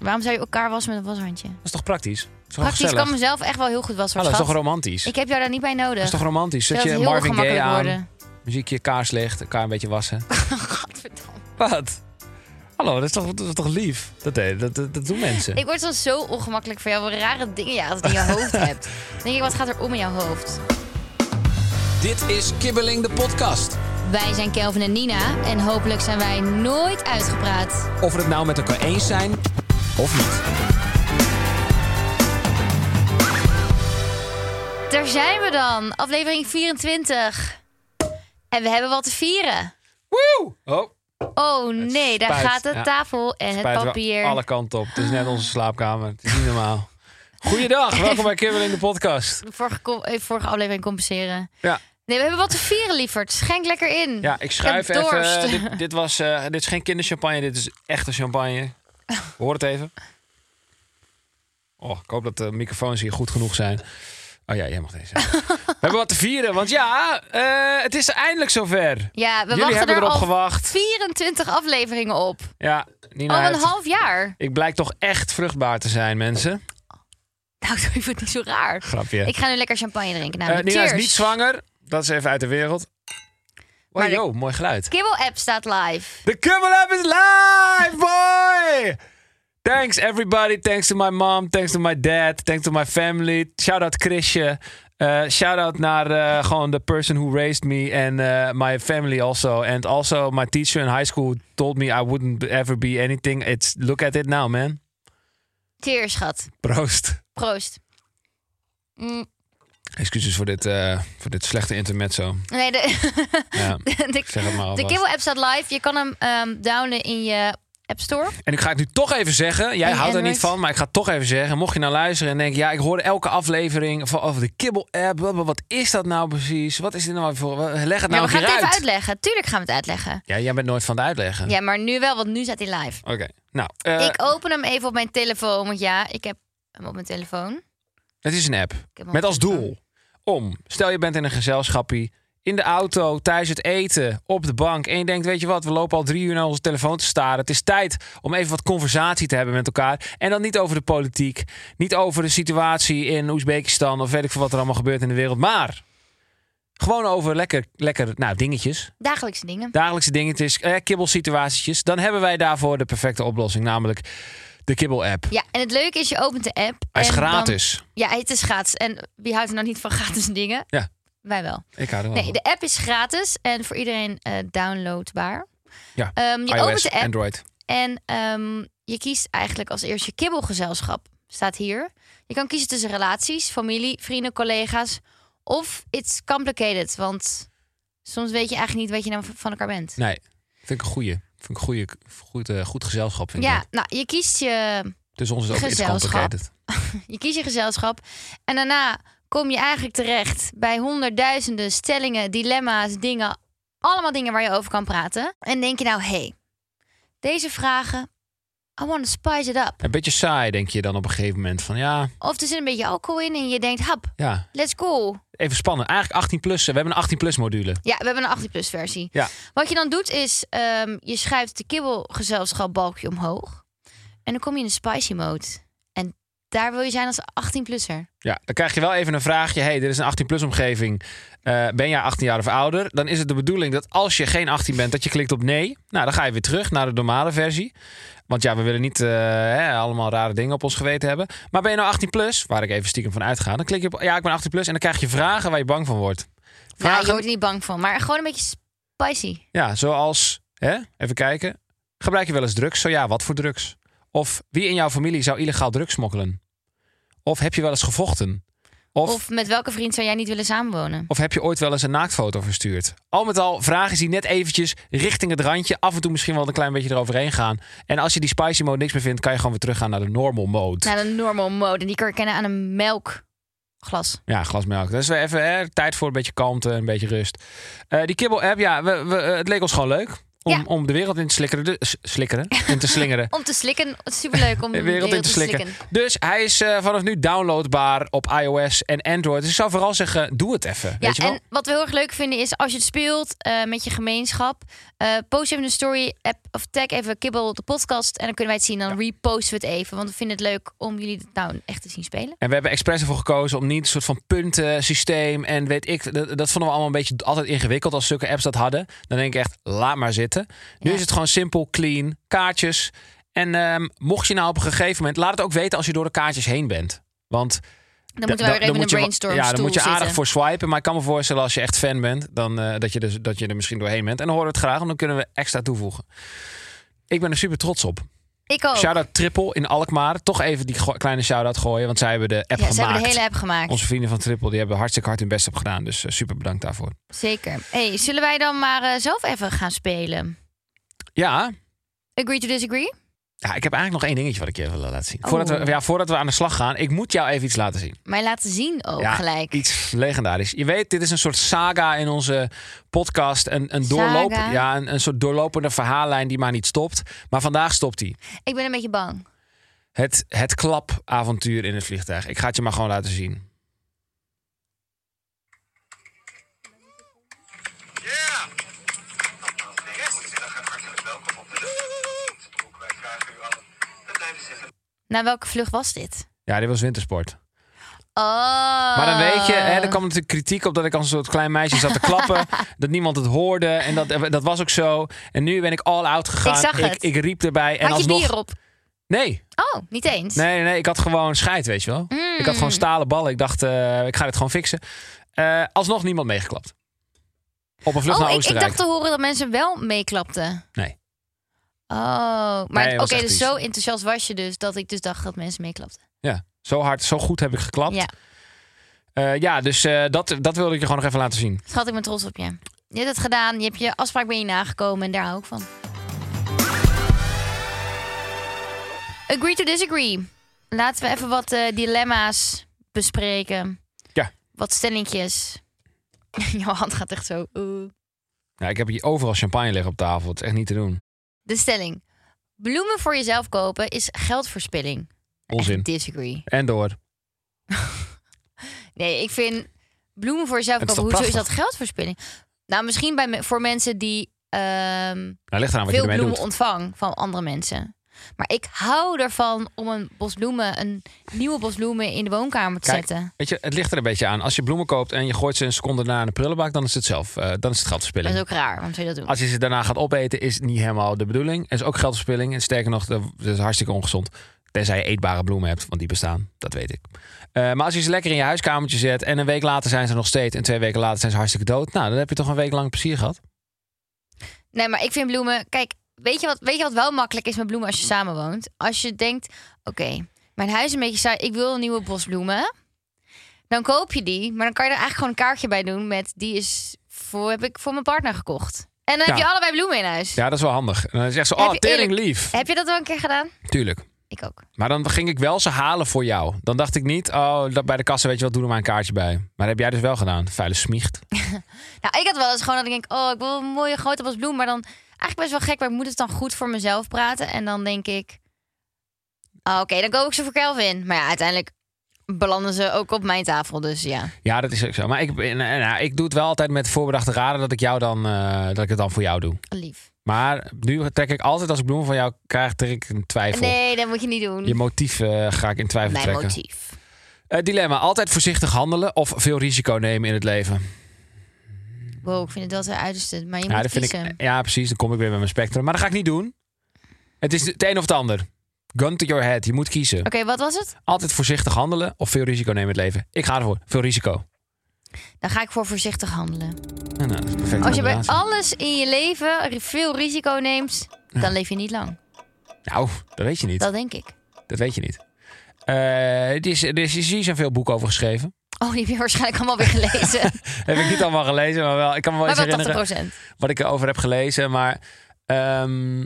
Waarom zou je elkaar wassen met een washandje? Dat is toch praktisch? Dat is toch Praktisch gezellig? kan mezelf echt wel heel goed wassen. Hallo, dat is toch romantisch? Ik heb jou daar niet bij nodig. Dat is toch romantisch? Zet je Marvin Gaye aan, worden. muziekje kaarslicht, elkaar een beetje wassen. Godverdomme. Wat? Hallo, dat is toch, dat is toch lief? Dat, deed- dat, dat, dat doen mensen. Ik word soms zo ongemakkelijk van jou. Wat rare dingen je altijd in je hoofd hebt. Dan denk ik, wat gaat er om in jouw hoofd? Dit is Kibbeling de podcast. Wij zijn Kelvin en Nina. En hopelijk zijn wij nooit uitgepraat. Of we het nou met elkaar eens zijn of niet. Daar zijn we dan. Aflevering 24. En we hebben wat te vieren. Woe! Oh, Oh nee, daar gaat de Ja. tafel en het papier. alle kanten op. Het is net onze slaapkamer. Het is niet normaal. Goeiedag, welkom bij Kibbeling de podcast. Vorige, eh, vorige aflevering compenseren. Ja, Nee, we hebben wat te vieren, lieverd. Schenk lekker in. ja ik schuif even. Dit, dit, was, eh, dit is geen kinderchampagne, dit is echte champagne. Hoor het even. Oh, ik hoop dat de microfoons hier goed genoeg zijn. Oh ja, jij mag deze. we hebben wat te vieren, want ja, eh, het is eindelijk zover. Ja, we Jullie hebben er erop al gewacht. 24 afleveringen op. Ja, Nina Al een heeft- half jaar. Ik blijk toch echt vruchtbaar te zijn, mensen. Nou, ik vind het niet zo raar. Grapje. Ik ga nu lekker champagne drinken. Nou, Eh, Nina is niet zwanger. Dat is even uit de wereld. De- yo, mooi geluid. Kibbel-app staat live. The Kibble App is live, boy! Thanks everybody. Thanks to my mom. Thanks to my dad. Thanks to my family. Shout out Chrisje. Uh, shout out naar eh, gewoon the person who raised me and uh, my family also. And also my teacher in high school told me I wouldn't ever be anything. It's look at it now, man. Cheers, schat. Proost. Proost. Mm, Excuses voor dit, eh, voor dit slechte intermezzo. nee, de, Ja, de, zeg het maar de. Kibbel-app staat live. Je kan hem downloaden in je App Store. En ik ga het nu toch even zeggen. Jij houdt er niet van, maar ik ga het toch even zeggen. Mocht je nou luisteren en denken... ja, ik hoorde elke aflevering van over de Kibbel-app. Wat, wat is dat nou precies? Wat is dit nou voor... Leg het Ja, nou we gaan het even uitleggen. Tuurlijk gaan we het uitleggen. Ja, jij bent nooit van het uitleggen. Ja, maar nu wel, want nu staat hij live. Oké, nou. eh, ik open hem even op mijn telefoon. Want ja, ik heb hem op mijn telefoon. Het is een app. Met als doel om... Stel je bent in een gezelschappie... In de auto, tijdens het eten, op de bank. En je denkt, weet je wat, we lopen al drie uur naar onze telefoon te staren. Het is tijd om even wat conversatie te hebben met elkaar. En dan niet over de politiek. Niet over de situatie in Oezbekistan. Of weet ik veel wat er allemaal gebeurt in de wereld. Maar gewoon over lekker, lekker nou, dingetjes. Dagelijkse dingen. Dagelijkse dingetjes, eh, kibbelsituatietjes. Dan hebben wij daarvoor de perfecte oplossing. Namelijk de Kibbel-app. Ja, en het leuke is, je opent de app. Hij is en dan- gratis. ja, het is gratis. En wie houdt er nou niet van gratis dingen? Ja. Wij wel. Ik hou er wel Nee, van. de app is gratis en voor iedereen eh, downloadbaar. Ja, Ehm, je iOS, opent de app Android. en ehm, je kiest eigenlijk als eerste je kibbelgezelschap. Staat hier. Je kan kiezen tussen relaties, familie, vrienden, collega's. Of it's complicated, want soms weet je eigenlijk niet wat je nou van elkaar bent. Nee, vind ik een goeie. Vind ik een goeie, goed, eh, goed gezelschap. Vind Ja, nou, je kiest je, Dus ons is ook iets Gezelschap. complicated. je kiest je gezelschap. En daarna kom je eigenlijk terecht bij honderdduizenden stellingen, dilemma's, dingen. Allemaal dingen waar je over kan praten. En denk je nou, hey, deze vragen, I want to spice it up. Een beetje saai, denk je dan op een gegeven moment. Van ja, Of er zit een beetje alcohol in en je denkt, hap, ja, let's go. even spannend. Eigenlijk 18 plus. We hebben een 18 plus module. Ja, we hebben een 18 plus versie. Ja. Wat je dan doet is, ehm, je schuift de kibbelgezelschap balkje omhoog. En dan kom je in de spicy mode. Daar wil je zijn als 18-plusser. Ja, dan krijg je wel even een vraagje. hey, dit is een 18 plus omgeving. Eh, ben jij 18 jaar of ouder? Dan is het de bedoeling dat als je geen 18 bent, dat je klikt op nee. Nou, dan ga je weer terug naar de normale versie. Want ja, we willen niet eh, hè, allemaal rare dingen op ons geweten hebben. Maar ben je nou 18 plus, waar ik even stiekem van uitga, dan klik je op ja, ik ben 18 plus en dan krijg je vragen waar je bang van wordt. Ja, Vragen, je wordt er niet bang van. Maar gewoon een beetje spicy. Ja, zoals, hè, even kijken. Gebruik je wel eens drugs? Zo ja, wat voor drugs? Of wie in jouw familie zou illegaal drugs smokkelen? Of heb je wel eens gevochten? Of, Of met welke vriend zou jij niet willen samenwonen? of heb je ooit wel eens een naaktfoto verstuurd? Al met al vragen die net eventjes richting het randje, af en toe misschien wel een klein beetje eroverheen gaan. En als je die spicy mode niks meer vindt, kan je gewoon weer teruggaan naar de normal mode. Naar de normal mode. Die kan je kennen aan een melkglas. Ja, glas melk. Dus we even hè, tijd voor een beetje kalmte, een beetje rust. Eh, die kibbel-app, ja, we, we, eh, het leek ons gewoon leuk. Om, Ja. om de wereld in te slikkeren. slikkeren? In te slingeren. Om te slikken. Superleuk om de wereld in te slikken. Dus hij is eh, vanaf nu downloadbaar op iOS en Android. Dus ik zou vooral zeggen, doe het even. Ja, weet je wel? en wat we heel erg leuk vinden is als je het speelt eh, met je gemeenschap. Eh, post even een story app of tag even Kibbel de podcast. En dan kunnen wij het zien. Dan reposten we het even. Want we vinden het leuk om jullie het nou echt te zien spelen. En we hebben expres ervoor gekozen om niet een soort van puntensysteem en weet ik, dat, dat vonden we allemaal een beetje altijd ingewikkeld als zulke apps dat hadden. Dan denk ik echt, laat maar zitten. Nu Ja. is het gewoon simpel, clean, kaartjes. En ehm, mocht je nou op een gegeven moment, laat het ook weten als je door de kaartjes heen bent. Want Dan moeten we weer even een moet je wa- brainstorm Ja, dan moet je aardig zitten. voor swipen. Maar ik kan me voorstellen als je echt fan bent, dan, eh, dat, je dus, dat je er misschien doorheen bent. En dan horen we het graag, want dan kunnen we extra toevoegen. Ik ben er super trots op. Ik ook. Shout-out Triple in Alkmaar. Toch even die kleine shout-out gooien, want zij hebben de app ja, ze gemaakt. hebben de hele app gemaakt. Onze vrienden van Triple die hebben hartstikke hard hun best op gedaan. Dus eh, super bedankt daarvoor. Zeker. Hey, zullen wij dan maar eh, zelf even gaan spelen? Ja, Agree to disagree? Ja, ik heb eigenlijk nog één dingetje wat ik je even wil laten zien. Oh. Voordat, we, ja, voordat we aan de slag gaan, ik moet jou even iets laten zien. Mij laten zien ook ja, gelijk. Iets legendarisch. Je weet, dit is een soort saga in onze podcast. Een, een, doorloop, Saga? ja, een, een soort doorlopende verhaallijn die maar niet stopt. Maar vandaag stopt die. Ik ben een beetje bang. Het, het klapavontuur in het vliegtuig. Ik ga het je maar gewoon laten zien. Ja! Goedemiddag en hartelijk welkom op de Broek. Wij vragen u allen te blijven Naar welke vlucht was dit? Ja, dit was wintersport. Oh. Maar dan weet je, hè, er kwam natuurlijk kritiek op dat ik als een soort klein meisje zat te klappen. dat niemand het hoorde. En dat, dat was ook zo. En nu ben ik all out gegaan. Ik zag Ik, het. ik riep erbij. En Had je alsnog. bier op? Nee, Oh, niet eens. nee, nee. Ik had gewoon scheid, weet je wel. Ik had gewoon stalen ballen. Ik dacht, eh, ik ga dit gewoon fixen. Eh, alsnog niemand meegeklapt. Op een vlucht Oh, naar ik, ik Oostenrijk. dacht te horen dat mensen wel meeklapten. Nee. Oh, maar Nee, oké, dus zo enthousiast was je dus dat ik dus dacht dat mensen meeklapten. Ja, zo hard, zo goed heb ik geklapt. Ja, Eh, ja dus eh, dat, dat wilde ik je gewoon nog even laten zien. schat, ik ben trots op je. Je hebt het gedaan, je hebt je afspraak ben je nagekomen en daar hou ik van. Agree to disagree. Laten we even wat eh, dilemma's bespreken. Ja. Wat stellingjes. Jouw hand gaat echt zo. Ja, ik heb hier overal champagne liggen op tafel. Het is echt niet te doen. De stelling. Bloemen voor jezelf kopen is geldverspilling. Onzin. Echt Disagree. En door. Nee, ik vind bloemen voor jezelf kopen, hoezo is dat geldverspilling? Nou, misschien bij, me- voor mensen die ehm, Nou, ligt eraan wat veel bloemen doet. ontvang van andere mensen. Maar ik hou ervan om een bos bloemen, een nieuwe bos bloemen in de woonkamer te Kijk, zetten. Weet je, het ligt er een beetje aan. Als je bloemen koopt en je gooit ze een seconde daarna in de prullenbak, dan is het zelf. eh, dan is het Dat geldverspilling. is ook raar. Waarom zou je dat doen? Als je ze daarna gaat opeten, is het niet helemaal de bedoeling. Het is ook geldverspilling. En sterker nog, dat is hartstikke ongezond. Tenzij je eetbare bloemen hebt, want die bestaan. Dat weet ik. Eh, maar als je ze lekker in je huiskamertje zet en een week later zijn ze nog steeds en twee weken later zijn ze hartstikke dood. Nou, dan heb je toch een week lang plezier gehad. Nee, maar ik vind bloemen. Kijk, weet je, wat, weet je wat wel makkelijk is met bloemen als je samenwoont? Als je denkt: oké, mijn huis is een beetje saai, ik wil een nieuwe bos bloemen. Dan koop je die, maar dan kan je er eigenlijk gewoon een kaartje bij doen met die is voor, heb ik voor mijn partner gekocht. En dan heb je allebei bloemen in huis. Ja, dat is wel handig. En dan zo, Heb oh, tering lief. Heb je dat wel een keer gedaan? Tuurlijk. Ik ook. Maar dan ging ik wel ze halen voor jou. Dan dacht ik niet, oh, dat bij de kassa weet je wat, doe er maar een kaartje bij. Maar dat heb jij dus wel gedaan. Vuile smiecht. Nou, ik had wel eens gewoon dat ik denk: oh, ik wil een mooie grote bos bloemen. Maar dan eigenlijk best wel gek, maar ik moet het dan goed voor mezelf praten. En dan denk ik: oh, oké, dan koop ik ze voor Kelvin. Maar ja, uiteindelijk belanden ze ook op mijn tafel. Dus ja. Ja, dat is ook zo. Maar ik, eh, nou, ik doe het wel altijd met voorbedachte raden dat ik, jou dan, eh, dat ik het dan voor jou doe. Lief. Maar nu trek ik altijd als ik bloemen van jou krijg, trek ik een twijfel. Nee, dat moet je niet doen. Je motief eh, ga ik in twijfel Mijn trekken. motief. Eh, dilemma, altijd voorzichtig handelen of veel risico nemen in het leven? Wow, ik vind het wel te uiterste. Maar je Ja, moet dat vind kiezen. ik, ja, precies. Dan kom ik weer met mijn spectrum. Maar dat ga ik niet doen. Het is het een of het ander. Gun to your head. Je moet kiezen. Oké, wat was het? Altijd voorzichtig handelen of veel risico nemen in het leven. Ik ga ervoor. Veel risico. Dan ga ik voor voorzichtig handelen. Ja, nou, dat is. Als je bij alles in je leven veel risico neemt, dan leef je niet lang. Nou, dat weet je niet. Dat denk ik. Dat weet je niet. Eh, er, is, er, is, er zijn veel boeken over geschreven. Oh, die heb je waarschijnlijk allemaal weer gelezen. Heb ik niet allemaal gelezen, maar wel. Ik kan me wel maar eens wel 80 herinneren wat ik erover heb gelezen. Maar ehm,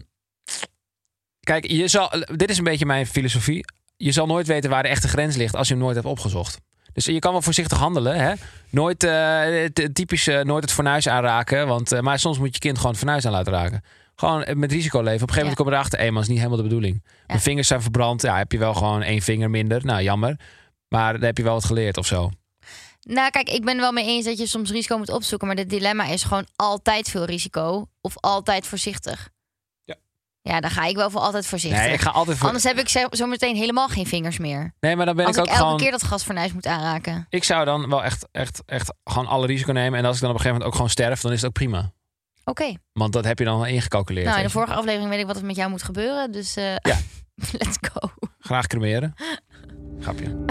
kijk, je zal, dit is een beetje mijn filosofie. Je zal nooit weten waar de echte grens ligt als je hem nooit hebt opgezocht. Dus je kan wel voorzichtig handelen. Hè? Nooit, het- typisch eh, nooit het fornuis aanraken. Want, eh, maar soms moet je kind gewoon het fornuis aan laten raken. Gewoon met risico leven. Op een gegeven moment kom je erachter, hé, dat is niet helemaal de bedoeling. Mijn vingers zijn verbrand. Ja, heb je wel gewoon één vinger minder. Nou, jammer. Maar dan heb je wel wat geleerd of zo. Nou, kijk, ik ben wel mee eens dat je soms risico moet opzoeken. Maar het dilemma is gewoon altijd veel risico. Of altijd voorzichtig. Ja. Ja, dan ga ik wel voor altijd voorzichtig. Nee, ik ga altijd voor. Anders heb ik zo- zometeen helemaal geen vingers meer. Nee, maar dan ben Als ik ik ook elke gewoon. keer dat gasfornuis moet aanraken. Ik zou dan wel echt, echt, echt gewoon alle risico nemen. En als ik dan op een gegeven moment ook gewoon sterf, dan is het ook prima. Oké. Want dat heb je dan wel ingecalculeerd. Nou, in de vorige aflevering weet ik wat er met jou moet gebeuren. Dus eh Ja. let's go. Graag cremeren. Grapje.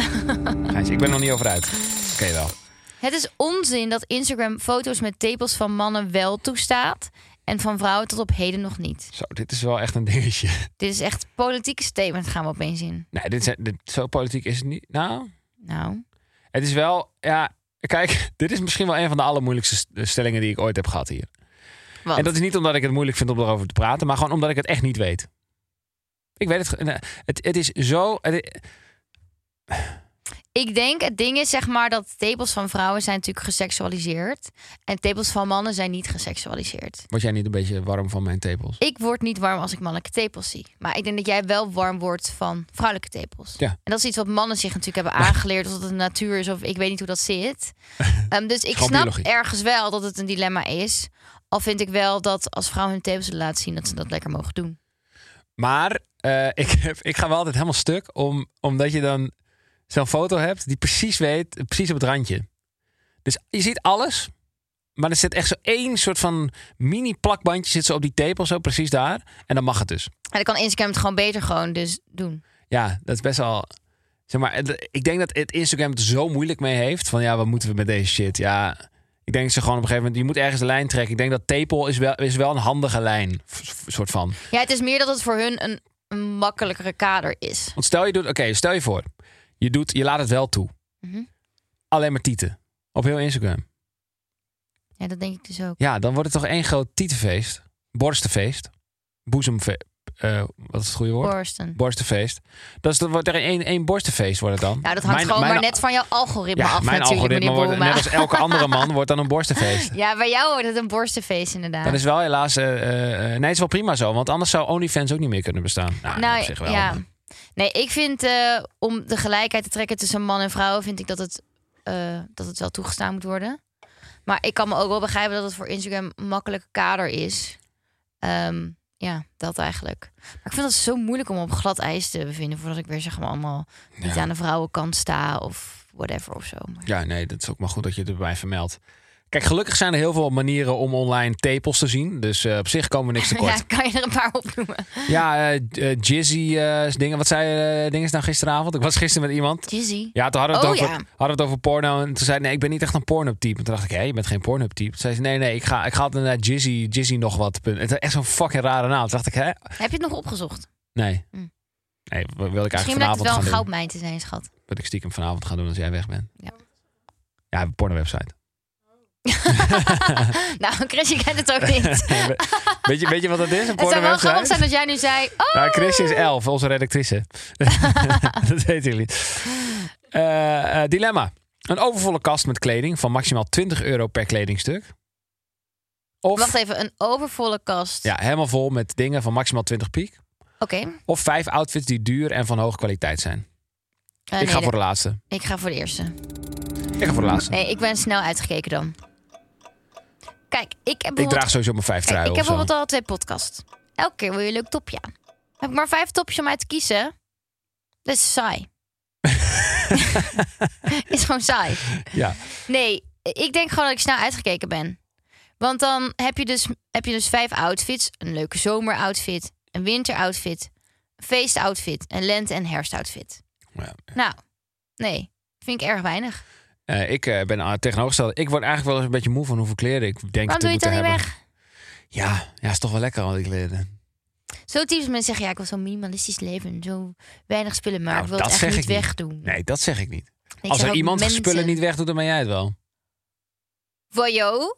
Geintje, ik ben er nog niet over uit. Wel. Het is onzin dat Instagram foto's met tepels van mannen wel toestaat. En van vrouwen tot op heden nog niet. Zo, dit is wel echt een dingetje. Dit is echt politieke statement gaan we opeens in. Nee, dit dit, zo politiek is het niet. Nou, Nou, het is wel... Ja, kijk, dit is misschien wel een van de allermoeilijkste st- stellingen die ik ooit heb gehad hier. wat? En dat is niet omdat ik het moeilijk vind om erover te praten, maar gewoon omdat ik het echt niet weet. Ik weet het. Het, het is zo. het- Ik denk, het ding is zeg maar dat tepels van vrouwen zijn natuurlijk geseksualiseerd. En tepels van mannen zijn niet geseksualiseerd. word jij niet een beetje warm van mijn tepels? Ik word niet warm als ik mannelijke tepels zie. Maar ik denk dat jij wel warm wordt van vrouwelijke tepels. Ja. En dat is iets wat mannen zich natuurlijk hebben aangeleerd. Of dat het de natuur is of ik weet niet hoe dat zit. Ehm, dus ik snap biologie. ergens wel dat het een dilemma is. Al vind ik wel dat als vrouwen hun tepels laten zien... dat ze dat lekker mogen doen. Maar eh, ik, ik ga wel altijd helemaal stuk, om, omdat je dan zo'n foto hebt die precies weet, precies op het randje. Dus je ziet alles, maar er zit echt zo één soort van mini plakbandje zit zo op die tepel, zo precies daar. En dan mag het dus. En dan kan Instagram het gewoon beter gewoon dus doen. Ja, dat is best wel. Zeg maar, ik denk dat het Instagram het zo moeilijk mee heeft. Van ja, wat moeten we met deze shit? Ja, ik denk ze gewoon op een gegeven moment. Je moet ergens de lijn trekken. Ik denk dat tepel is wel, is wel een handige lijn. soort van. Ja, het is meer dat het voor hun een, een makkelijkere kader is. Want stel je doet. Oké, stel je voor. Je, doet, je laat het wel toe. Mhm. Alleen maar tieten. Op heel Instagram. Ja, dat denk ik dus ook. Ja, dan wordt het toch één groot tietenfeest. Borstenfeest. Boezemfeest. wat is het goede woord? Borsten. Borstenfeest. Dat is, dat wordt er één, één borstenfeest wordt het dan. Nou, dat hangt Mijn- gewoon mijn- maar net van jouw algoritme Ja, af mijn natuurlijk, algoritme wordt net als elke andere man wordt dan een borstenfeest. Ja, bij jou wordt het een borstenfeest inderdaad. Dat is wel helaas. eh, eh, eh, nee, het is wel prima zo. Want anders zou OnlyFans ook niet meer kunnen bestaan. Nou, nou, op zich wel. ja. Nee, ik vind eh, om de gelijkheid te trekken tussen man en vrouw, vind ik dat het, eh, dat het wel toegestaan moet worden. Maar ik kan me ook wel begrijpen dat het voor Instagram een makkelijke kader is. Ehm, ja, dat eigenlijk. Maar ik vind het zo moeilijk om op glad ijs te bevinden voordat ik weer zeg maar allemaal niet Ja. aan de vrouwenkant sta of whatever of zo. Maar- Ja, nee, dat is ook maar goed dat je het erbij vermeldt. Kijk, gelukkig zijn er heel veel manieren om online tepels te zien. Dus eh, op zich komen we niks tekort. Ja, kan je er een paar opnoemen? Ja, eh, Jizzy eh, dingen. Wat zei uh, dingen nou gisteravond? Ik was gisteren met iemand. Jizzy. Ja, toen hadden we, het Oh, over, ja. hadden we het over porno. En toen zei nee, ik ben niet echt een porno-type. En toen dacht ik, hé, je bent geen porno-type. Toen zei ze, nee, nee, ik ga, ik ga altijd naar Jizzy, Jizzy nog wat. Het is echt zo'n fucking rare naam. Toen dacht ik, hè? Heb je het nog opgezocht? Nee. Hm. Nee, wil ik eigenlijk Misschien blijkt het wel een goudmijn te zijn, schat. Dat ik stiekem vanavond gaan doen als jij weg bent. Ja. Ja, een porno-website. nou, Chris, je kent het ook niet. weet, je, weet je wat dat is, een Het zou wel grappig zijn als jij nu zei... Oh, Ja, Chrisje is 11, onze redactrice. dat weten jullie. Eh, dilemma. Een overvolle kast met kleding van maximaal 20 euro per kledingstuk. Of Wacht even, een overvolle kast. ja, helemaal vol met dingen van maximaal 20 piek. Oké. Of vijf outfits die duur en van hoge kwaliteit zijn. Eh, ik nee, ga voor de- de laatste. ik ga voor de eerste. Ik ga voor de laatste. Nee, ik ben snel uitgekeken dan. Kijk, ik heb ik draag sowieso mijn vijf truien ik heb bijvoorbeeld al twee podcasts. Elke keer wil je een leuk topje aan. Heb ik maar vijf topjes om uit te kiezen? Dat is saai. is gewoon saai. Ja. Nee, ik denk gewoon dat ik snel uitgekeken ben. Want dan heb je dus, heb je dus vijf outfits. Een leuke zomeroutfit, een winteroutfit, een feestoutfit, een lente- en herfstoutfit. Ja. Nou, nee, vind ik erg weinig. Eh, ik eh, ben uh, tegenovergesteld. Ik word eigenlijk wel eens een beetje moe van hoeveel kleren ik denk Waarom te doe je het dan niet hebben. weg? Ja, ja, is toch wel lekker al die kleren. Zo typisch mensen zeggen, ja, ik wil zo'n minimalistisch leven. Zo weinig spullen, maar Nou, ik wil dat het zeg echt ik niet niet. wegdoen. Nee, dat zeg ik niet. Ik Als zeg er ook iemand mensen. spullen niet wegdoet, dan ben jij het wel. Wojo.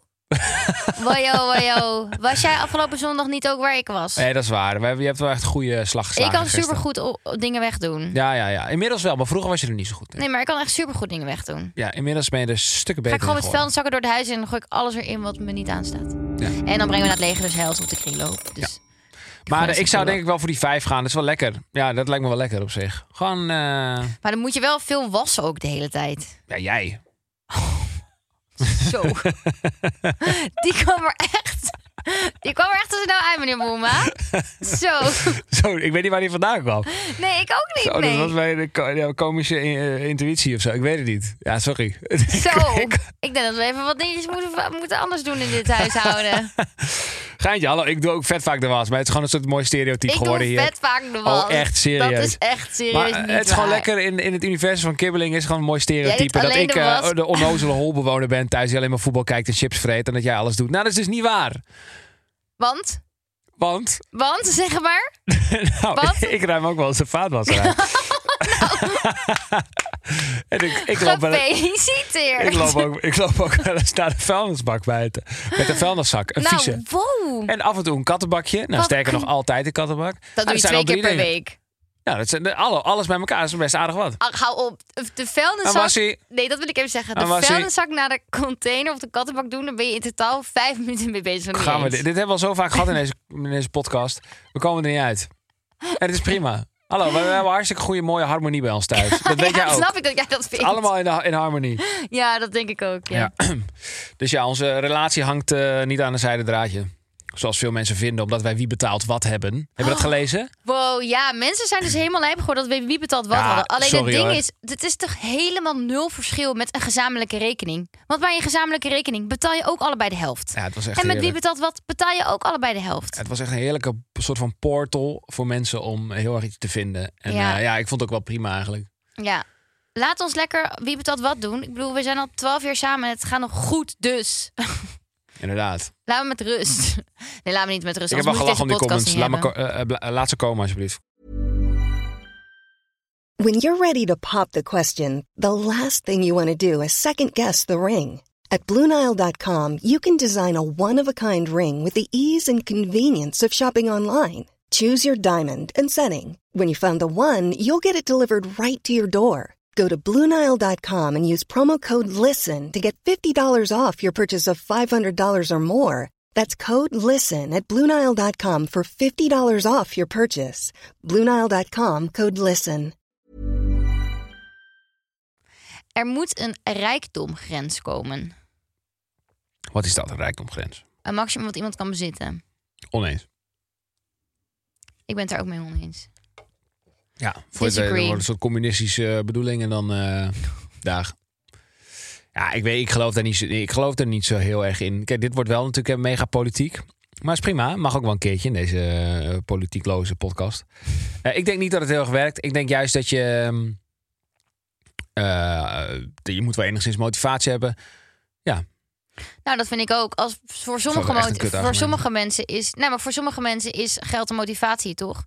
Wojo, wojo. Was jij afgelopen zondag niet ook waar ik was? Nee, dat is waar. We hebben- Je hebt wel echt een goede slag ik kan supergoed dingen wegdoen. Ja, ja, ja. Inmiddels wel, maar vroeger was je er niet zo goed in. Nee, maar ik kan echt supergoed dingen wegdoen. Ja, inmiddels ben je er stukken Ga beter ik gewoon met vuilniszakken door het huis en dan gooi ik alles erin wat me niet aanstaat. Ja. En dan brengen we naar het leger dus hels op de kringloop. Dus Maar dat ik zou denk ik wel voor die vijf gaan. Dat is wel lekker. Ja, dat lijkt me wel lekker op zich. Gewoon, eh, Maar dan moet je wel veel wassen ook de hele tijd. ja, jij. Zo. Die kwam er echt... Die kwam er echt tussen nou uit, meneer Boema. Zo. Zo, ik weet niet waar die vandaan kwam. Nee, ik ook niet, Zo, dat was bij ja, komische eh, intuïtie of zo. Ik weet het niet. Ja, sorry. Zo. Ik- Ik denk dat we even wat dingetjes moeten, moeten anders doen in dit huishouden. Geintje, hallo. Ik doe ook vet vaak de was. Maar het is gewoon een soort mooi stereotype Ik doe geworden hier. vet vaak de was. Oh, echt serieus? Dat is echt serieus Maar niet het is gewoon lekker in, in het universum van Kibbeling is gewoon een mooi stereotype. Dat ik de eh, de onnozele holbewoner ben thuis die alleen maar voetbal kijkt en chips vreet. En dat jij alles doet. Nou, dat is dus niet waar. Want? Want, Want, zeg maar. nou, ik ruim ook wel eens een vaatwasser uit. en ik, ik loop wel ik loop ook, ik loop ook wel eens naar de vuilnisbak buiten. Met een vuilniszak, een nou, vieze. wow. En af en toe een kattenbakje. Nou, Wat sterker nog altijd een kattenbak. Dat Nou, doe je twee keer per week. Ja, dat zijn, alle, alles bij elkaar is best aardig wat. Ach, hou op. De vuilniszak... Nee, dat wil ik even zeggen. De vuilniszak naar de container of de kattenbak doen... dan ben je in totaal vijf minuten mee bezig. Gaan we, dit, dit hebben we al zo vaak gehad in deze, in deze podcast. We komen er niet uit. En het is prima. Hallo, we, hebben hartstikke goede, mooie harmonie bij ons thuis. Dat weet ja, jij ook. snap ik dat jij dat vindt. Allemaal in, de, in harmonie. Ja, dat denk ik ook. Ja. Ja. Dus ja, onze relatie hangt eh, niet aan een zijde draadje. Zoals veel mensen vinden, omdat wij wie betaalt wat hebben. Heb je dat gelezen? Wow, ja, mensen zijn dus helemaal lijp geworden dat we wie betaalt wat Ja, hadden. Alleen sorry, het ding hoor. is, het is toch helemaal nul verschil met een gezamenlijke rekening. Want bij een gezamenlijke rekening betaal je ook allebei de helft. Ja, het was echt en met wie betaalt wat betaal je ook allebei de helft. Het was echt een heerlijke soort van portal voor mensen om heel erg iets te vinden. En Ja. ja, ja ik vond het ook wel prima eigenlijk. Ja. Laat ons lekker wie betaalt wat doen. Ik bedoel, we zijn al twaalf jaar samen en het gaat nog goed, dus. Inderdaad. Laat me met rust. Nee, laat me niet met rust. ik heb wel gelachen om moet die comments. Laat, me bla- laat ze komen alsjeblieft. When you're ready to pop the question, the last thing you want to do is second guess the ring. At Bluenile.com, you can design a one of a kind ring with the ease and convenience of shopping online. Choose your diamond and setting. When you find the one, you'll get it delivered right to your door. Go to Bluenile.com and use promo code LISTEN to get $50 off your purchase of $500 or more. That's code LISTEN at Bluenile.com for $50 off your purchase. Bluenile.com code LISTEN. Er moet een rijkdomgrens komen. Wat is dat, een rijkdomgrens? Een maximum wat iemand kan bezitten. Oneens. Ik ben het daar ook mee oneens. Ja, voor het, eh, wordt een soort communistische eh, bedoeling en dan eh dag. Ja, ik weet, ik geloof daar niet, zo, ik geloof er niet zo heel erg in. Kijk, dit wordt wel natuurlijk mega politiek. Maar is prima. Mag ook wel een keertje in deze politiekloze podcast. Ik denk niet dat het heel erg werkt. Ik denk juist dat je. ehm, eh, je moet wel enigszins motivatie hebben. Nou, dat vind ik ook. Als voor sommige, voor sommige mensen is. Nee, maar voor sommige mensen is geld een motivatie, toch?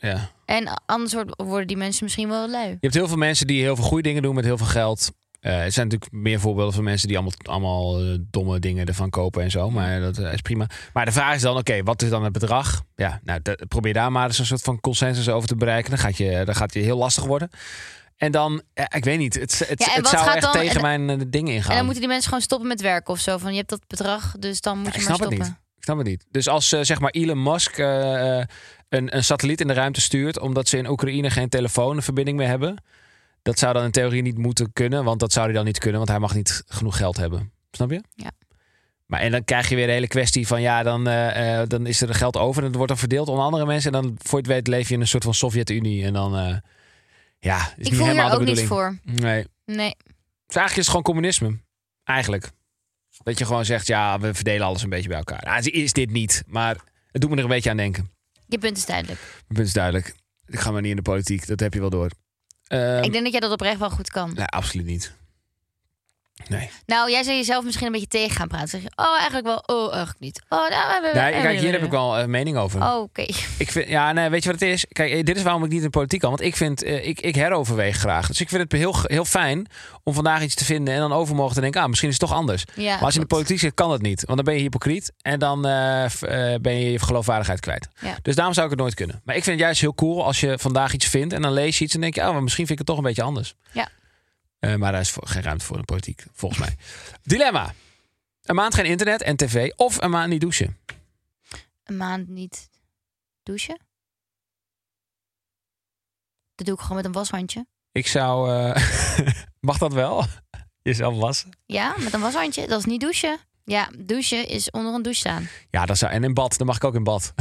Ja. En anders worden die mensen misschien wel lui. Je hebt heel veel mensen die heel veel goede dingen doen met heel veel geld. Eh, er zijn natuurlijk meer voorbeelden van mensen die allemaal, allemaal eh, domme dingen ervan kopen en zo. Maar dat is prima. Maar de vraag is dan, oké, wat is dan het bedrag? Ja, nou, probeer daar maar eens een soort van consensus over te bereiken. Dan gaat je, dan gaat je heel lastig worden. En dan, eh, ik weet niet, het, het, Ja, zou echt dan- tegen en- mijn dingen ingaan. En dan moeten die mensen gewoon stoppen met werken of zo. Van je hebt dat bedrag, dus dan moet Ja, je maar het stoppen. niet. Ik snap het niet. Dus als eh, zeg maar Elon Musk eh, eh, een, een satelliet in de ruimte stuurt... omdat ze in Oekraïne geen telefoonverbinding meer hebben... dat zou dan in theorie niet moeten kunnen. Want dat zou hij dan niet kunnen, want hij mag niet genoeg geld hebben. Snap je? Ja. Maar en dan krijg je weer de hele kwestie van... ja, dan, dan is er geld over en dat wordt dan verdeeld onder andere mensen... en dan voor je het weet leef je in een soort van Sovjet-Unie. En dan, ja, is Ik niet voel hier helemaal ook de niets bedoeling. voor. Nee. Nee. Dus eigenlijk is het gewoon communisme. Eigenlijk. Dat je gewoon zegt, ja, we verdelen alles een beetje bij elkaar. Nou, is dit niet, maar het doet me er een beetje aan denken. Je punt is duidelijk. Mijn punt is duidelijk. Ik ga maar niet in de politiek, dat heb je wel door. Ehm, ik denk dat jij dat oprecht wel goed kan. Nee, absoluut niet. Nee. Nou, jij zou jezelf misschien een beetje tegen gaan praten. Zeg je, oh, eigenlijk wel. Oh, eigenlijk niet. Oh, nou, Nee, kijk, hier heb ik wel een mening over. Oh, Oké. Ik vind, ja, nee, weet je wat het is? Kijk, eh, dit is waarom ik niet in politiek kan. Want ik vind, eh, ik, ik heroverweeg graag. Dus ik vind het heel, heel fijn om vandaag iets te vinden en dan overmorgen te denken, ah, misschien is het toch anders. Ja, maar als je in de politiek zit, kan dat niet. Want dan ben je hypocriet en dan eh, eh, ben je je geloofwaardigheid kwijt. Ja. Dus daarom zou ik het nooit kunnen. Maar ik vind het juist heel cool als je vandaag iets vindt en dan lees je iets en denk je, oh, maar misschien vind ik het toch een beetje anders. Ja. Eh, maar daar is geen ruimte voor in de politiek, volgens mij. Dilemma. Een maand geen internet en tv of een maand niet douchen. Een maand niet douchen. Dat doe ik gewoon met een washandje. Ik zou... eh, mag dat wel? Jezelf wassen? Ja, met een washandje. Dat is niet douchen. Ja, douchen is onder een douche staan. Ja, dat zou... En in bad, dan mag ik ook in bad.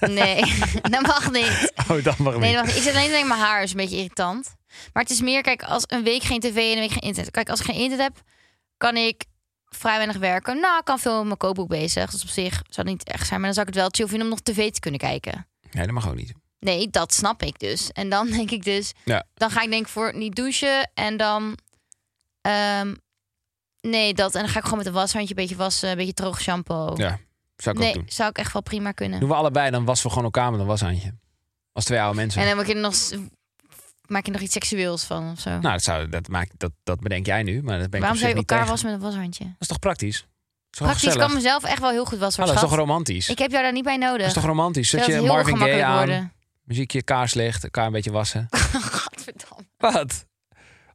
Nee, dat mag niet. Oh, dat mag Nee, niet. dat mag. Ik zit alleen te denken, mijn haar is een beetje irritant. Maar het is meer, kijk, als een week geen tv en een week geen internet. Kijk, als ik geen internet heb, kan ik vrij weinig werken. Nou, ik kan veel met mijn kookboek bezig. Dus op zich zou het niet echt zijn. Maar dan zou ik het wel chill vinden om nog tv te kunnen kijken. Nee, dat mag ook niet. Nee, dat snap ik dus. En dan denk ik dus, Ja. dan ga ik denk ik voor niet douchen en dan, ehm, nee, dat en dan ga ik gewoon met een washandje een beetje wassen, een beetje droog shampoo. Ja, zou ik ook nee, doen. zou ik echt wel prima kunnen. Doen we allebei, dan wassen we gewoon elkaar met een washandje. Als twee oude mensen. En dan je er nog, maak je nog iets seksueels van of zo. Nou, dat, zou, dat, maakt, dat, dat bedenk jij nu, maar dat ben ik Waarom op zou je elkaar wassen met een washandje? Dat is toch praktisch? Praktisch, ik gezellig? kan mezelf echt wel heel goed wassen. Hallo, dat is toch romantisch? Ik heb jou daar niet bij nodig. Dat is toch romantisch? Zet je Marvin Gaye aan, worden. muziekje, kaarslicht, elkaar een beetje wassen. Godverdamme. Wat?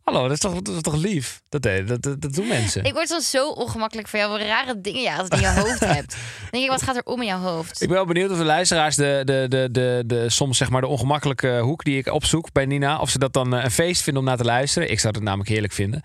Hallo, dat is toch, dat is toch lief? Dat, dat, dat, dat doen mensen. Ik word soms zo ongemakkelijk van jou. Wat rare dingen je altijd in je hoofd hebt. Dan denk ik, wat gaat er om in jouw hoofd? Ik ben wel benieuwd of de luisteraars de, de, de, de, de, soms zeg maar de ongemakkelijke hoek die ik opzoek bij Nina, of ze dat dan eh, een feest vinden om naar te luisteren. Ik zou het namelijk heerlijk vinden.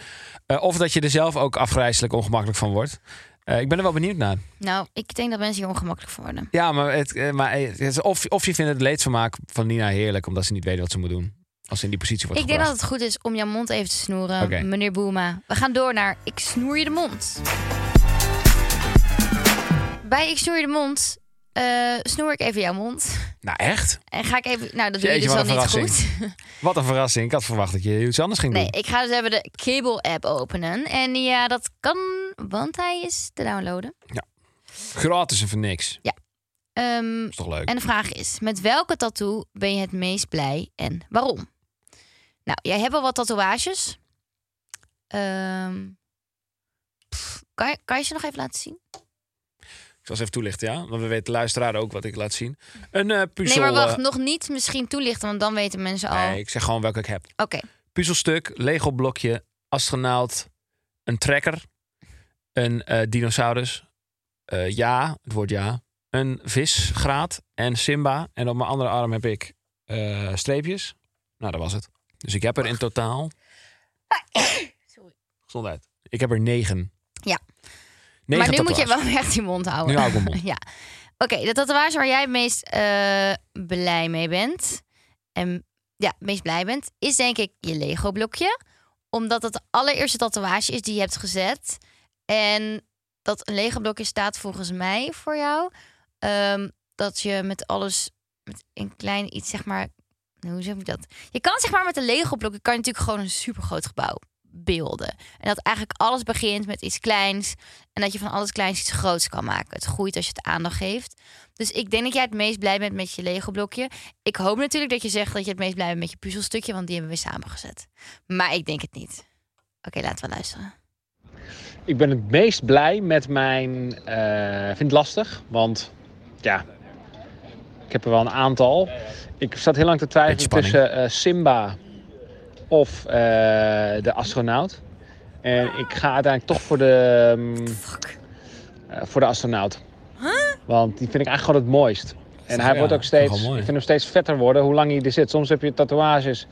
Eh, of dat je er zelf ook afgrijzelijk ongemakkelijk van wordt. Eh, ik ben er wel benieuwd naar. Nou, ik denk dat mensen hier ongemakkelijk van worden. Ja, maar, het, maar het of, of je vindt het leedvermaak van Nina heerlijk, omdat ze niet weet wat ze moet doen. Als ze in die positie wordt Ik denk dat het goed is om jouw mond even te snoeren, meneer Boema. We gaan door naar Ik snoer je de mond. Bij Ik snoer je de mond eh, snoer ik even jouw mond. Nou, echt? En ga ik even... Nou, dat doe je dus wel wat niet goed. Wat een verrassing. Ik had verwacht dat je iets anders ging Nee, doen. ik ga dus even de Cable-app openen. En ja, dat kan, want hij is te downloaden. Gratis en voor niks. Ehm, is toch leuk? En de vraag is: met welke tattoo ben je het meest blij en waarom? Nou, jij hebt al wat tatoeages. Ehm, pff, kan, je, kan je ze nog even laten zien? Ik zal eens even toelichten, ja? Want we weten luisteraar ook wat ik laat zien. Een eh puzzel... nee, maar wacht, eh, nog niet misschien toelichten, want dan weten mensen al. nee, ik zeg gewoon welke ik heb. Oké, Puzzelstuk, Lego blokje, astronaut, een trekker, een eh, dinosaurus, ja, het woord ja, een visgraat en Simba. En op mijn andere arm heb ik streepjes. Nou, dat was het. Dus ik heb er in totaal... Sorry. Gezondheid. Ik heb er negen. Ja. Negen maar nu moet je wel echt die mond houden. Nu hou ik mijn mond. ja. Oké, de tatoeage waar jij het meest eh, blij mee bent. En ja, het meest blij bent, is denk ik je Lego blokje. Omdat het de allereerste tatoeage is die je hebt gezet. En dat een Lego blokje staat volgens mij voor jou. ehm, dat je met alles, met een klein iets zeg maar. Hoe zeg ik dat? Je kan zeg maar met een Lego blokje kan je natuurlijk gewoon een supergroot gebouw beelden. En dat eigenlijk alles begint met iets kleins. En dat je van alles kleins iets groots kan maken. Het groeit als je het aandacht geeft. Dus ik denk dat jij het meest blij bent met je Lego blokje. Ik hoop natuurlijk dat je zegt dat je het meest blij bent met je puzzelstukje. Want die hebben we samengezet. Maar ik denk het niet. Oké, laten we luisteren. Ik ben het meest blij met mijn. Ik vind het lastig, want ja, ik heb er wel een aantal. Ik zat heel lang te twijfelen tussen eh, Simba of eh, de astronaut. En ik ga uiteindelijk toch voor de, mm, eh, voor de astronaut. Want die vind ik eigenlijk gewoon het mooist. En hij Ja, wordt ook steeds, wel ik vind hem steeds vetter worden hoe lang hij er zit. Soms heb je tatoeages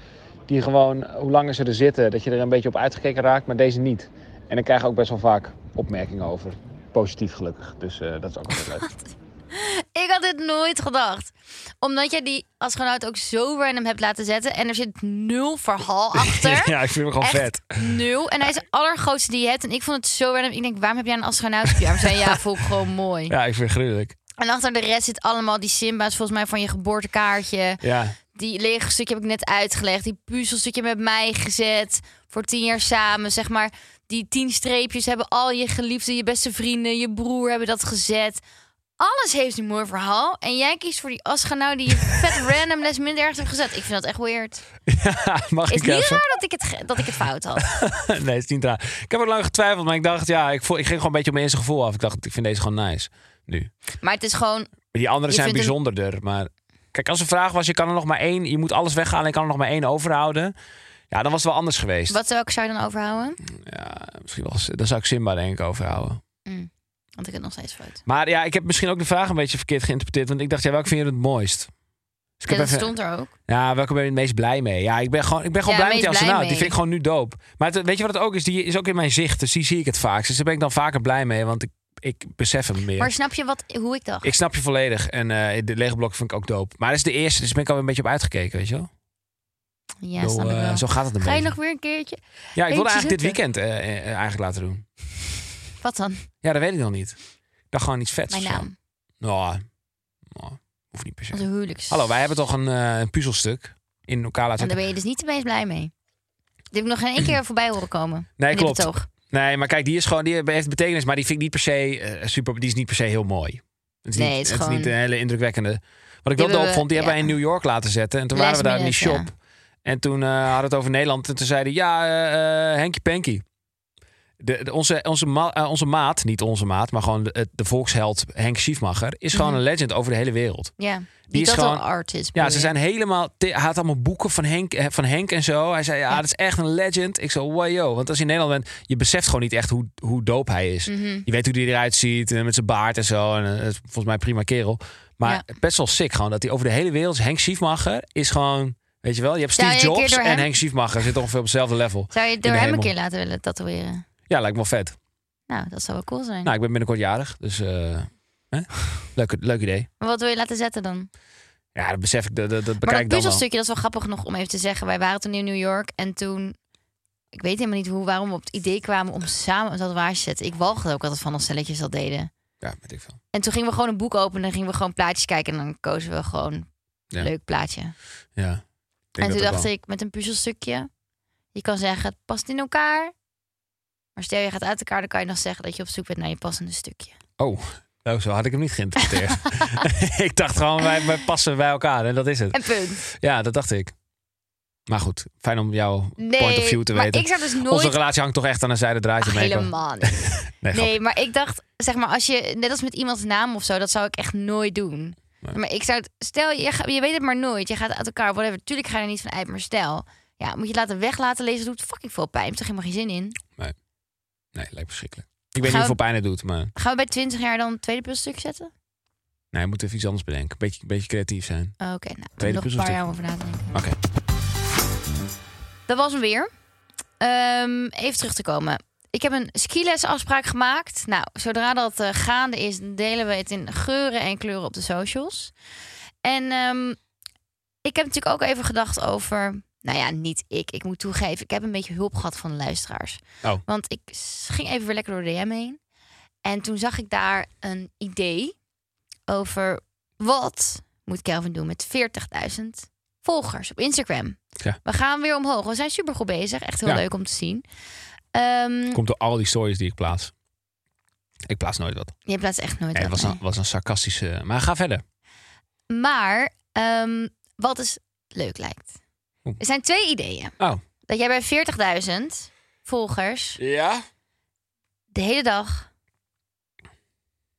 die gewoon, hoe langer ze er zitten, dat je er een beetje op uitgekeken raakt, maar deze niet. En ik krijg ook best wel vaak opmerkingen over. Positief gelukkig. Dus eh, dat is ook altijd leuk. Ik had dit nooit gedacht. Omdat jij die astronaut ook zo random hebt laten zetten. En er zit nul verhaal achter. ja, ik vind hem gewoon Echt vet. nul. En hij is de allergrootste die je hebt. En ik vond het zo random. Ik denk, waarom heb jij een astronaut je arm? Zei ja, vond ik gewoon mooi. Ja, ik vind het gruwelijk. En achter de rest zit allemaal die Simba's volgens mij van je geboortekaartje. Ja, Die lege stukje heb ik net uitgelegd. Die puzzelstukje met mij gezet. Voor tien jaar samen, zeg maar. Die tien streepjes hebben al je geliefden, je beste vrienden, je broer hebben dat gezet. Alles heeft een mooi verhaal. En jij kiest voor die Asganau die je vet random les minder ergens hebt gezet. Ik vind dat echt weird. Ja, mag Is ik niet even? raar dat ik het, dat ik het fout had. nee, het is niet raar. Ik heb ook lang getwijfeld, maar ik dacht, ja, ik, voel, ik ging gewoon een beetje op mijn eerste gevoel af. Ik dacht, ik vind deze gewoon nice. Nu. Maar het is gewoon... Die andere Je zijn bijzonderder. Maar kijk, als de vraag was, je kan er nog maar één, je moet alles weghalen en je kan er nog maar één overhouden. Ja, dan was het wel anders geweest. Wat welke zou je dan overhouden? Ja, misschien wel. Dan zou ik Simba denk ik overhouden. Mm, want ik heb nog steeds fout. Maar ja, ik heb misschien ook de vraag een beetje verkeerd geïnterpreteerd. Want ik dacht, ja, welke vind je het mooist? Dus ik Ja, heb dat even- stond er ook. Ja, welke ben je het meest blij mee? Ja, ik ben gewoon, ik ben gewoon Ja, blij met die astronaut. Die vind ik gewoon nu doop. Maar het- weet je wat het ook is? Die is ook in mijn zicht. Dus die zie ik het vaak. Dus daar ben ik dan vaker blij mee. Want ik, ik besef hem meer. Maar snap je wat, hoe ik dacht? Ik snap je volledig. En eh, de lege blok vind ik ook doop. Maar dat is de eerste. Dus daar ben ik alweer een beetje op uitgekeken, weet je wel? ja, Zo, snap ik eh, wel. zo gaat het een Ga je beetje. nog weer een keertje? Ja, ik wilde eigenlijk dit weekend eh, eigenlijk laten doen. Wat dan? Ja, dat weet ik nog niet. Ik dacht gewoon iets vets. Mijn naam. Nou, nou, hoeft niet per se. Onze huwelijks. Hallo, wij hebben toch een, eh, een puzzelstuk in elkaar laten En daar ben je dus niet meest blij mee. Die heb ik nog geen één keer voorbij horen komen. Nee, in dit klopt. betoog. Nee, maar kijk, die is gewoon, die heeft betekenis, maar die vind ik niet per se eh, super. Die is niet per se heel mooi. Het is Nee, niet, het is het is gewoon- niet een hele indrukwekkende. Wat ik Die wel hebben we- vond, die hebben ja. wij in New York laten zetten. En toen waren we daar in die shop. minute, En toen eh, hadden we het over Nederland. En toen zeiden ja, eh eh, Henkie Panky. De, de- onze, onze, ma- eh, onze maat, niet onze maat, maar gewoon de, de volksheld Henk Schiefmacher, is gewoon Mhm. een legend over de hele wereld. Ja, die, Die is gewoon- artist. Ja, ze zijn helemaal. Hij had allemaal boeken van Henk, eh, van Henk en zo. Hij zei: Ja, Ja. dat is echt een legend. Ik zo, wow, yo. Want als je in Nederland bent, je beseft gewoon niet echt hoe, hoe dope hij is. Mhm. Je weet hoe hij eruit ziet eh, met zijn baard en zo. En volgens mij prima kerel. Maar best wel sick gewoon dat hij over de hele wereld. Henk Schiefmacher is gewoon. Weet je wel, je hebt Steve je Jobs en hem- Henk Schiefmacher zitten ongeveer op hetzelfde level. Zou je door hem een keer laten willen tatoeëren? Ja, lijkt me wel vet. Nou, dat zou wel cool zijn. Nou, ik ben binnenkort jarig, dus eh, hè? leuk, leuk idee. Maar wat wil je laten zetten dan? Ja, dat besef ik, dat, dat, dat Maar bekijk dat ik dan wel. puzzelstukje, dat is wel grappig nog om even te zeggen. Wij waren toen in New York en toen... Ik weet helemaal niet hoe, waarom we op het idee kwamen om samen een tatoeage te zetten. Ik walgde ook altijd van als stelletjes dat deden. Ja, weet ik veel. En toen gingen we gewoon een boek openen en gingen we gewoon plaatjes kijken. En dan kozen we gewoon een Ja. leuk plaatje. Ja. Ik denk en toen dat ook dacht wel. ik, met een puzzelstukje... Je kan zeggen, het past in elkaar. Maar stel je gaat uit elkaar, dan kan je nog zeggen dat je op zoek bent naar je passende stukje. Oh, nou, zo had ik hem niet geïnterpreteerd. ik dacht gewoon, wij, wij passen bij elkaar en dat is het. En punt. Ja, dat dacht ik. Maar goed, fijn om jouw Nee, point of view te maar weten. ik zou dus nooit... Onze relatie hangt toch echt aan een zijde draadje mee. helemaal niet. Nee. Nee, maar ik dacht, zeg maar, als je net als met iemands naam of zo, dat zou ik echt nooit doen. Nee. Maar ik zou, het- stel je, je weet het maar nooit, je gaat uit elkaar, whatever. Tuurlijk ga je er niet van uit, maar stel, ja, moet je laten weg laten lezen, doet fucking veel pijn. Er is toch helemaal geen zin in. Nee, lijkt verschrikkelijk. Ik weet niet Gaan hoeveel pijn het doet, maar Gaan we bij 20 jaar dan een tweede puzzelstuk zetten? nee, we moeten even iets anders bedenken. Beetje, beetje creatief zijn. Oh, Oké, nou, Tweede nog een paar jaar over na te denken. Oké. Dat was hem weer. Ehm, even terug te komen. Ik heb een skilesafspraak gemaakt. Nou, zodra dat eh, gaande is, delen we het in geuren en kleuren op de socials. En ehm, ik heb natuurlijk ook even gedacht over. Nou ja, niet ik. Ik moet toegeven, ik heb een beetje hulp gehad van de luisteraars. Oh. Want ik ging even weer lekker door de DM heen. En toen zag ik daar een idee over wat moet Kelvin doen met 40.000 volgers op Instagram. Ja. We gaan weer omhoog. We zijn super goed bezig. Echt heel Ja. leuk om te zien. Ehm, Komt door al die stories die ik plaats. Ik plaats nooit wat. je plaatst echt nooit Nee, het wat, was nee. een, was een sarcastische... Maar ga verder. Maar ehm, wat dus leuk lijkt. Er zijn twee ideeën. Oh. Dat jij bij 40.000 volgers Ja? de hele dag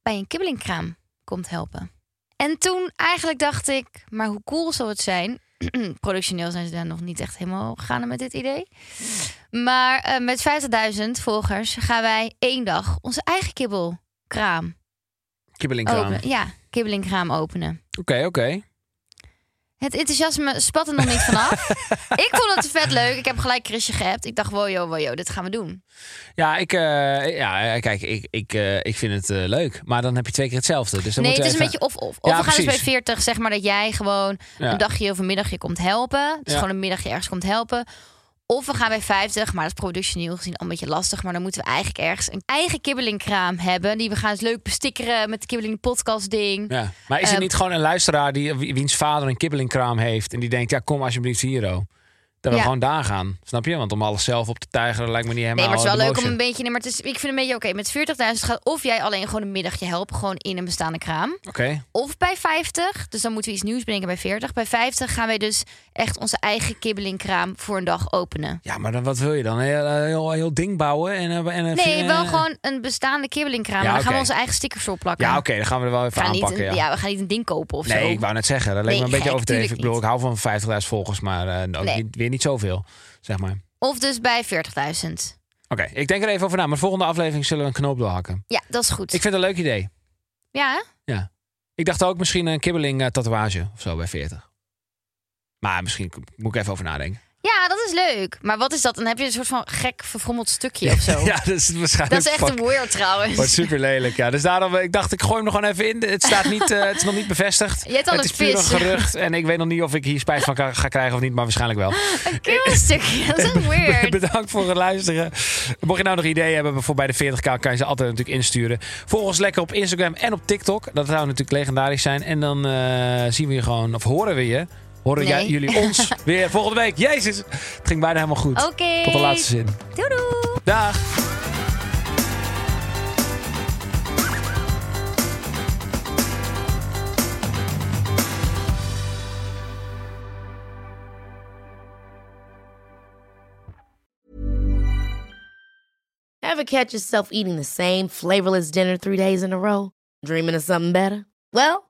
bij een kibbelingkraam komt helpen. En toen eigenlijk dacht ik, maar hoe cool zou het zijn? Productioneel zijn ze daar nog niet echt helemaal gegaan met dit idee. Maar eh, met 50.000 volgers gaan wij één dag onze eigen kibbelkraam Kibbelingkraam. openen. Ja, kibbelingkraam openen. Oké, oké. Het enthousiasme spat er nog niet vanaf. ik vond het vet leuk. Ik heb gelijk Chrisje geappt. Ik dacht, wow, yo, wow, yo, dit gaan we doen. Ja, ik, eh, ja, eh, kijk, ik, ik, eh, ik vind het leuk. Maar dan heb je twee keer hetzelfde. Dus dan nee, het is een beetje of-of. Of Ja, we gaan dus bij precies. 40, zeg maar dat jij gewoon Ja. een dagje of een middagje komt helpen. Dus Ja. gewoon een middagje ergens komt helpen. Of we gaan bij 50, maar dat is productioneel gezien al een beetje lastig. Maar dan moeten we eigenlijk ergens een eigen kibbelingkraam hebben. Die we gaan eens leuk bestikkeren met de kibbeling podcast ding. Ja. Maar is er Ehm, niet gewoon een luisteraar die, wie- wiens vader een kibbelingkraam heeft en die denkt, ja kom alsjeblieft hier, oh. Dat we Ja. gewoon daar gaan. Snap je? Want om alles zelf op te tijgeren lijkt me niet helemaal Nee, maar het is wel leuk om een beetje... Nee, maar het is, ik vind een beetje oké. met 40.000 gaat of jij alleen gewoon een middagje helpen. Gewoon in een bestaande kraam. Oké. Of bij 50. Dus dan moeten we iets nieuws bedenken bij 40. Bij 50 gaan wij dus echt onze eigen kibbelingkraam voor een dag openen. Ja, maar dan, wat wil je dan? Heel, heel, heel ding bouwen? En, eh, en, een- Nee, wel eh, gewoon een bestaande kibbelingkraam. Ja, dan gaan we onze eigen stickers op plakken. Ja, oké, dan gaan we er wel even aanpakken. een, ja. ja. we gaan niet een ding kopen of Nee, zo. ik wou net zeggen. Dat leek me Nee, een beetje overdreven. Ik bedoel, ik hou van 50.000 volgers, maar eh, ook Nee. niet, weer niet zoveel, zeg maar. Of dus bij 40.000. Oké, ik denk er even over na. Maar de volgende aflevering zullen we een knoop doorhakken. Ja, dat is goed. Ik vind het een leuk idee. Ja, hè? Ja. Ik dacht ook misschien een kibbeling eh, tatoeage of zo bij 40. Maar misschien moet ik even over nadenken. Ja, dat is leuk. Maar wat is dat? Dan heb je een soort van gek verfrommeld stukje of zo. Ja, dat is waarschijnlijk Dat is echt een weird trouwens. Wordt super lelijk. Ja, dus daarom ik dacht ik gooi hem er gewoon even in. Het staat niet, eh, het is nog niet bevestigd. Je hebt al het een is puur een gerucht en ik weet nog niet of ik hier spijt van ga krijgen of niet, maar waarschijnlijk wel. Een keelstukje. Dat is echt weird. Bedankt voor het luisteren. Mocht je nou nog ideeën hebben voor bij de 40k, kan je ze altijd natuurlijk insturen. Volg ons lekker op Instagram en op TikTok. Dat zou natuurlijk legendarisch zijn. En dan eh, zien we je gewoon, of horen we je. Horen Nee. jij, jullie ons weer volgende week. Jezus, het ging bijna helemaal goed. Oké. Tot de laatste zin. Doei doei. Dag. Ever catch yourself eating the same flavorless dinner three days in a row? Dreaming of something better? Well,